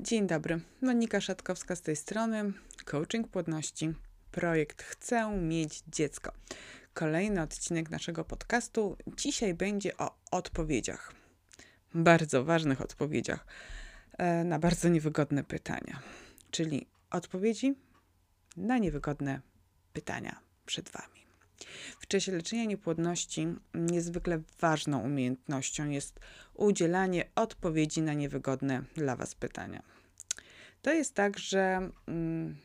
Dzień dobry, Monika Szatkowska z tej strony, coaching płodności, projekt Chcę mieć dziecko. Kolejny odcinek naszego podcastu. Dzisiaj będzie o odpowiedziach, bardzo ważnych odpowiedziach e, na bardzo niewygodne pytania, czyli odpowiedzi na niewygodne pytania przed Wami. W czasie leczenia niepłodności niezwykle ważną umiejętnością jest udzielanie odpowiedzi na niewygodne dla Was pytania. To jest tak, że mm,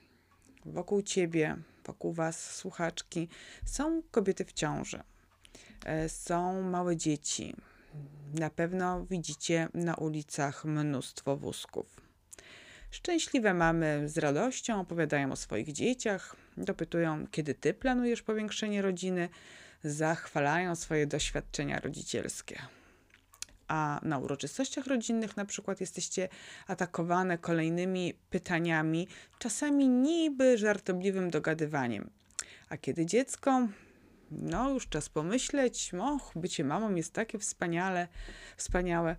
wokół Ciebie, wokół Was, słuchaczki, są kobiety w ciąży, e, są małe dzieci. Na pewno widzicie na ulicach mnóstwo wózków. Szczęśliwe mamy z radością opowiadają o swoich dzieciach, dopytują, kiedy ty planujesz powiększenie rodziny, zachwalają swoje doświadczenia rodzicielskie. A na uroczystościach rodzinnych na przykład jesteście atakowane kolejnymi pytaniami, czasami niby żartobliwym dogadywaniem. A kiedy dziecko, no już czas pomyśleć, och, bycie mamą jest takie wspaniale, wspaniałe.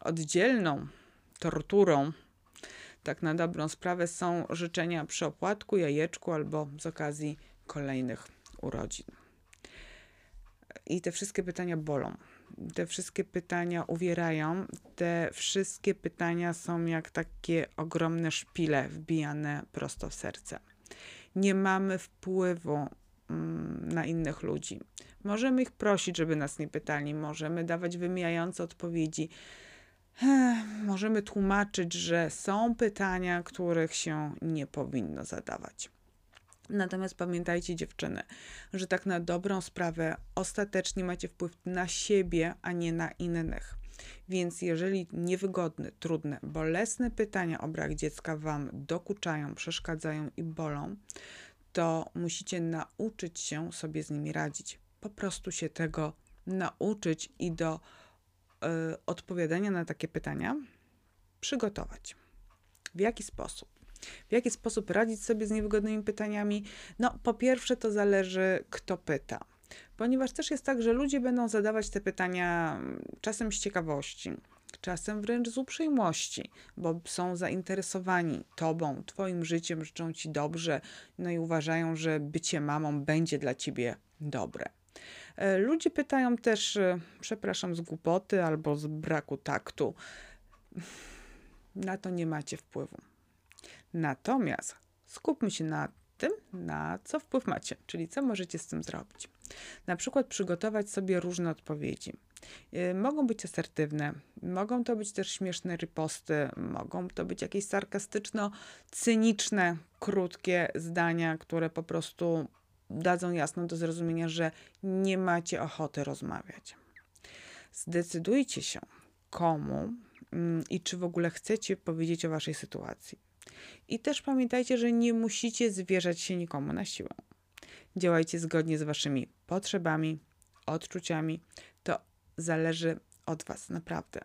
oddzielną torturą, tak na dobrą sprawę, są życzenia przy opłatku, jajeczku albo z okazji kolejnych urodzin. I te wszystkie pytania bolą. Te wszystkie pytania uwierają. Te wszystkie pytania są jak takie ogromne szpile wbijane prosto w serce. Nie mamy wpływu mm, na innych ludzi. Możemy ich prosić, żeby nas nie pytali, możemy dawać wymijające odpowiedzi, możemy tłumaczyć, że są pytania, których się nie powinno zadawać. Natomiast pamiętajcie, dziewczyny, że tak na dobrą sprawę ostatecznie macie wpływ na siebie, a nie na innych. Więc jeżeli niewygodne, trudne, bolesne pytania o brak dziecka Wam dokuczają, przeszkadzają i bolą, to musicie nauczyć się sobie z nimi radzić. Po prostu się tego nauczyć i do odpowiadania na takie pytania przygotować. W jaki sposób? W jaki sposób radzić sobie z niewygodnymi pytaniami? No, po pierwsze, to zależy, kto pyta. Ponieważ też jest tak, że ludzie będą zadawać te pytania mm, czasem z ciekawości, czasem wręcz z uprzejmości, bo są zainteresowani tobą, twoim życiem, życzą ci dobrze, no i uważają, że bycie mamą będzie dla ciebie dobre. E, ludzie pytają też, e, przepraszam, z głupoty albo z braku taktu. Na to nie macie wpływu. Natomiast skupmy się na tym, na co wpływ macie, czyli co możecie z tym zrobić. Na przykład przygotować sobie różne odpowiedzi. E, mogą być asertywne, mogą to być też śmieszne riposty, mogą to być jakieś sarkastyczno-cyniczne, krótkie zdania, które po prostu dadzą jasno do zrozumienia, że nie macie ochoty rozmawiać. Zdecydujcie się, komu mm, i czy w ogóle chcecie powiedzieć o waszej sytuacji. I też pamiętajcie, że nie musicie zwierzać się nikomu na siłę. Działajcie zgodnie z waszymi potrzebami, odczuciami. To zależy od was, naprawdę.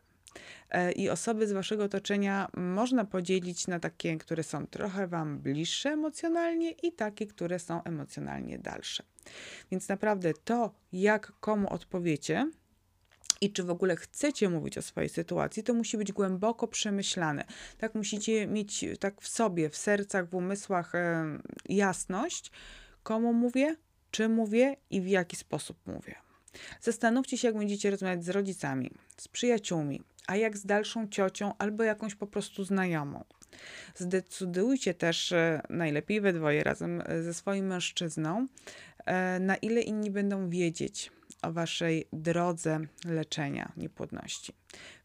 E, I osoby z waszego otoczenia można podzielić na takie, które są trochę wam bliższe emocjonalnie i takie, które są emocjonalnie dalsze. Więc naprawdę to, jak komu odpowiecie, i czy w ogóle chcecie mówić o swojej sytuacji, to musi być głęboko przemyślane. Tak musicie mieć tak w sobie, w sercach, w umysłach e, jasność, komu mówię, czy mówię i w jaki sposób mówię. Zastanówcie się, jak będziecie rozmawiać z rodzicami, z przyjaciółmi, a jak z dalszą ciocią albo jakąś po prostu znajomą. Zdecydujcie też e, najlepiej we dwoje razem e, ze swoim mężczyzną, e, na ile inni będą wiedzieć o waszej drodze leczenia niepłodności.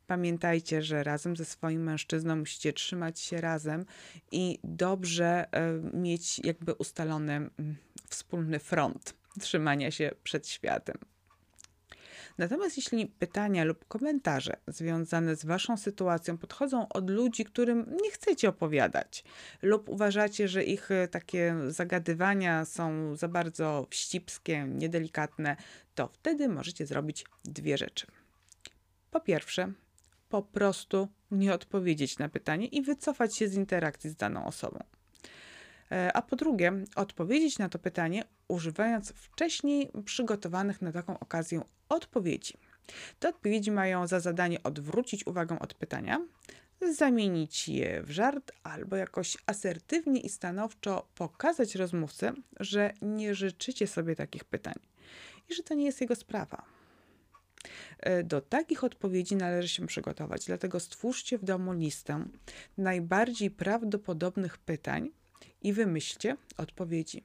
Pamiętajcie, że razem ze swoim mężczyzną musicie trzymać się razem i dobrze mieć jakby ustalony mm, wspólny front trzymania się przed światem. Natomiast jeśli pytania lub komentarze związane z Waszą sytuacją podchodzą od ludzi, którym nie chcecie opowiadać, lub uważacie, że ich e, takie zagadywania są za bardzo wścibskie, niedelikatne, to wtedy możecie zrobić dwie rzeczy. Po pierwsze, po prostu nie odpowiedzieć na pytanie i wycofać się z interakcji z daną osobą. E, a po drugie, odpowiedzieć na to pytanie używając wcześniej przygotowanych na taką okazję odpowiedzi. Te odpowiedzi mają za zadanie odwrócić uwagę od pytania, zamienić je w żart albo jakoś asertywnie i stanowczo pokazać rozmówcy, że nie życzycie sobie takich pytań i że to nie jest jego sprawa. E, do takich odpowiedzi należy się przygotować, dlatego stwórzcie w domu listę najbardziej prawdopodobnych pytań i wymyślcie odpowiedzi.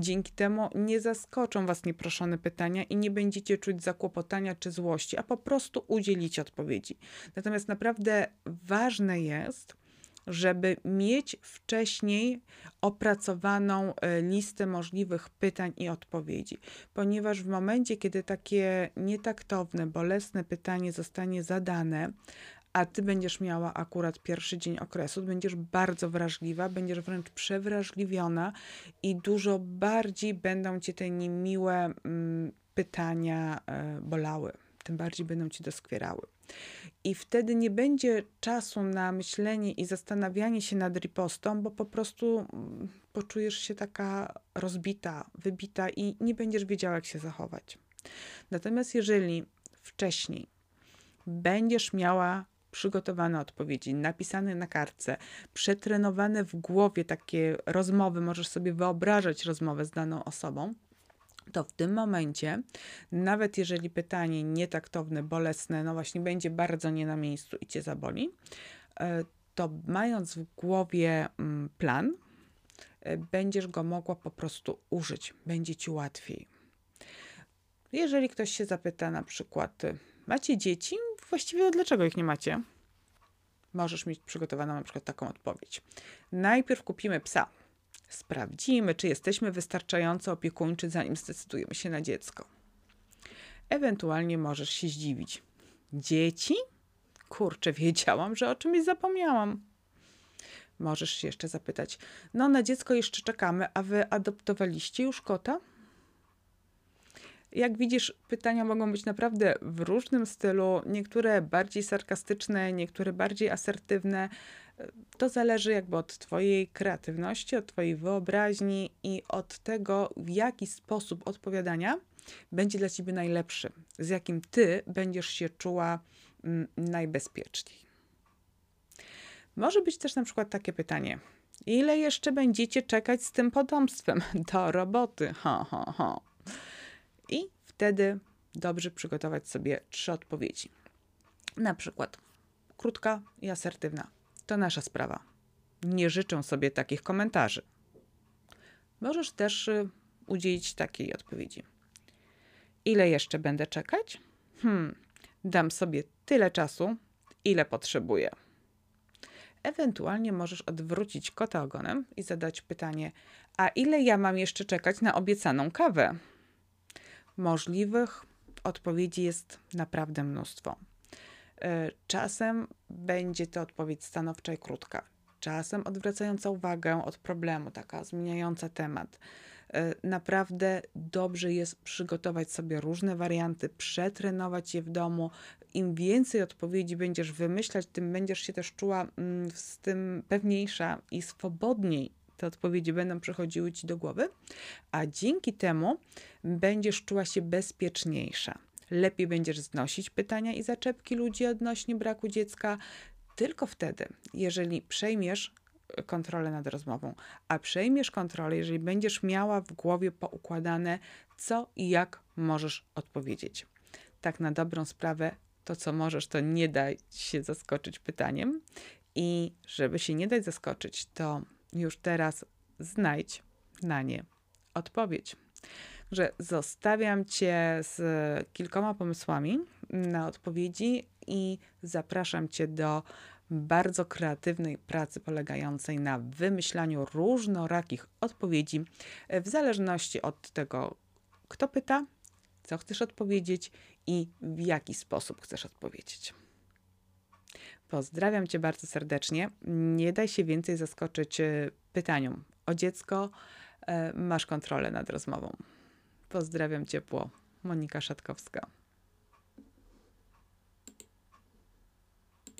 Dzięki temu nie zaskoczą Was nieproszone pytania i nie będziecie czuć zakłopotania czy złości, a po prostu udzielicie odpowiedzi. Natomiast naprawdę ważne jest, żeby mieć wcześniej opracowaną e, listę możliwych pytań i odpowiedzi, ponieważ w momencie, kiedy takie nietaktowne, bolesne pytanie zostanie zadane, a ty będziesz miała akurat pierwszy dzień okresu, będziesz bardzo wrażliwa, będziesz wręcz przewrażliwiona i dużo bardziej będą cię te niemiłe mm, pytania y, bolały, tym bardziej będą ci doskwierały. I wtedy nie będzie czasu na myślenie i zastanawianie się nad ripostą, bo po prostu mm, poczujesz się taka rozbita, wybita i nie będziesz wiedziała, jak się zachować. Natomiast jeżeli wcześniej będziesz miała przygotowane odpowiedzi, napisane na kartce, przetrenowane w głowie takie rozmowy, możesz sobie wyobrażać rozmowę z daną osobą, to w tym momencie, nawet jeżeli pytanie nietaktowne, bolesne, no właśnie będzie bardzo nie na miejscu i cię zaboli, e, to mając w głowie mm, plan, e, będziesz go mogła po prostu użyć, będzie ci łatwiej. Jeżeli ktoś się zapyta na przykład, macie dzieci? Właściwie dlaczego ich nie macie? Możesz mieć przygotowaną na przykład taką odpowiedź. Najpierw kupimy psa. Sprawdzimy, czy jesteśmy wystarczająco opiekuńczy, zanim zdecydujemy się na dziecko. Ewentualnie możesz się zdziwić. Dzieci? Kurczę, wiedziałam, że o czymś zapomniałam. Możesz się jeszcze zapytać: No, na dziecko jeszcze czekamy, a wy adoptowaliście już kota? Jak widzisz, pytania mogą być naprawdę w różnym stylu, niektóre bardziej sarkastyczne, niektóre bardziej asertywne. To zależy jakby od Twojej kreatywności, od Twojej wyobraźni i od tego, w jaki sposób odpowiadania będzie dla Ciebie najlepszy, z jakim Ty będziesz się czuła mm, najbezpieczniej. Może być też na przykład takie pytanie: ile jeszcze będziecie czekać z tym potomstwem? Do roboty. Wtedy dobrze przygotować sobie trzy odpowiedzi. Na przykład krótka i asertywna. To nasza sprawa. Nie życzę sobie takich komentarzy. Możesz też y, udzielić takiej odpowiedzi. Ile jeszcze będę czekać? Hmm, dam sobie tyle czasu, ile potrzebuję. Ewentualnie możesz odwrócić kota ogonem i zadać pytanie: A ile ja mam jeszcze czekać na obiecaną kawę? Możliwych odpowiedzi jest naprawdę mnóstwo. E, czasem będzie to odpowiedź stanowcza i krótka, czasem odwracająca uwagę od problemu, taka zmieniająca temat. E, naprawdę dobrze jest przygotować sobie różne warianty, przetrenować je w domu. Im więcej odpowiedzi będziesz wymyślać, tym będziesz się też czuła mm, z tym pewniejsza i swobodniej te odpowiedzi będą przychodziły ci do głowy, a dzięki temu będziesz czuła się bezpieczniejsza. Lepiej będziesz znosić pytania i zaczepki ludzi odnośnie braku dziecka, tylko wtedy, jeżeli przejmiesz kontrolę nad rozmową, a przejmiesz kontrolę, jeżeli będziesz miała w głowie poukładane, co i jak możesz odpowiedzieć. Tak na dobrą sprawę, to co możesz, to nie daj się zaskoczyć pytaniem. I żeby się nie dać zaskoczyć, to już teraz znajdź na nie odpowiedź. Że zostawiam Cię z kilkoma pomysłami na odpowiedzi i zapraszam Cię do bardzo kreatywnej pracy polegającej na wymyślaniu różnorakich odpowiedzi w zależności od tego, kto pyta, co chcesz odpowiedzieć i w jaki sposób chcesz odpowiedzieć. Pozdrawiam Cię bardzo serdecznie. Nie daj się więcej zaskoczyć e, pytaniom o dziecko. E, masz kontrolę nad rozmową. Pozdrawiam ciepło. Monika Szatkowska.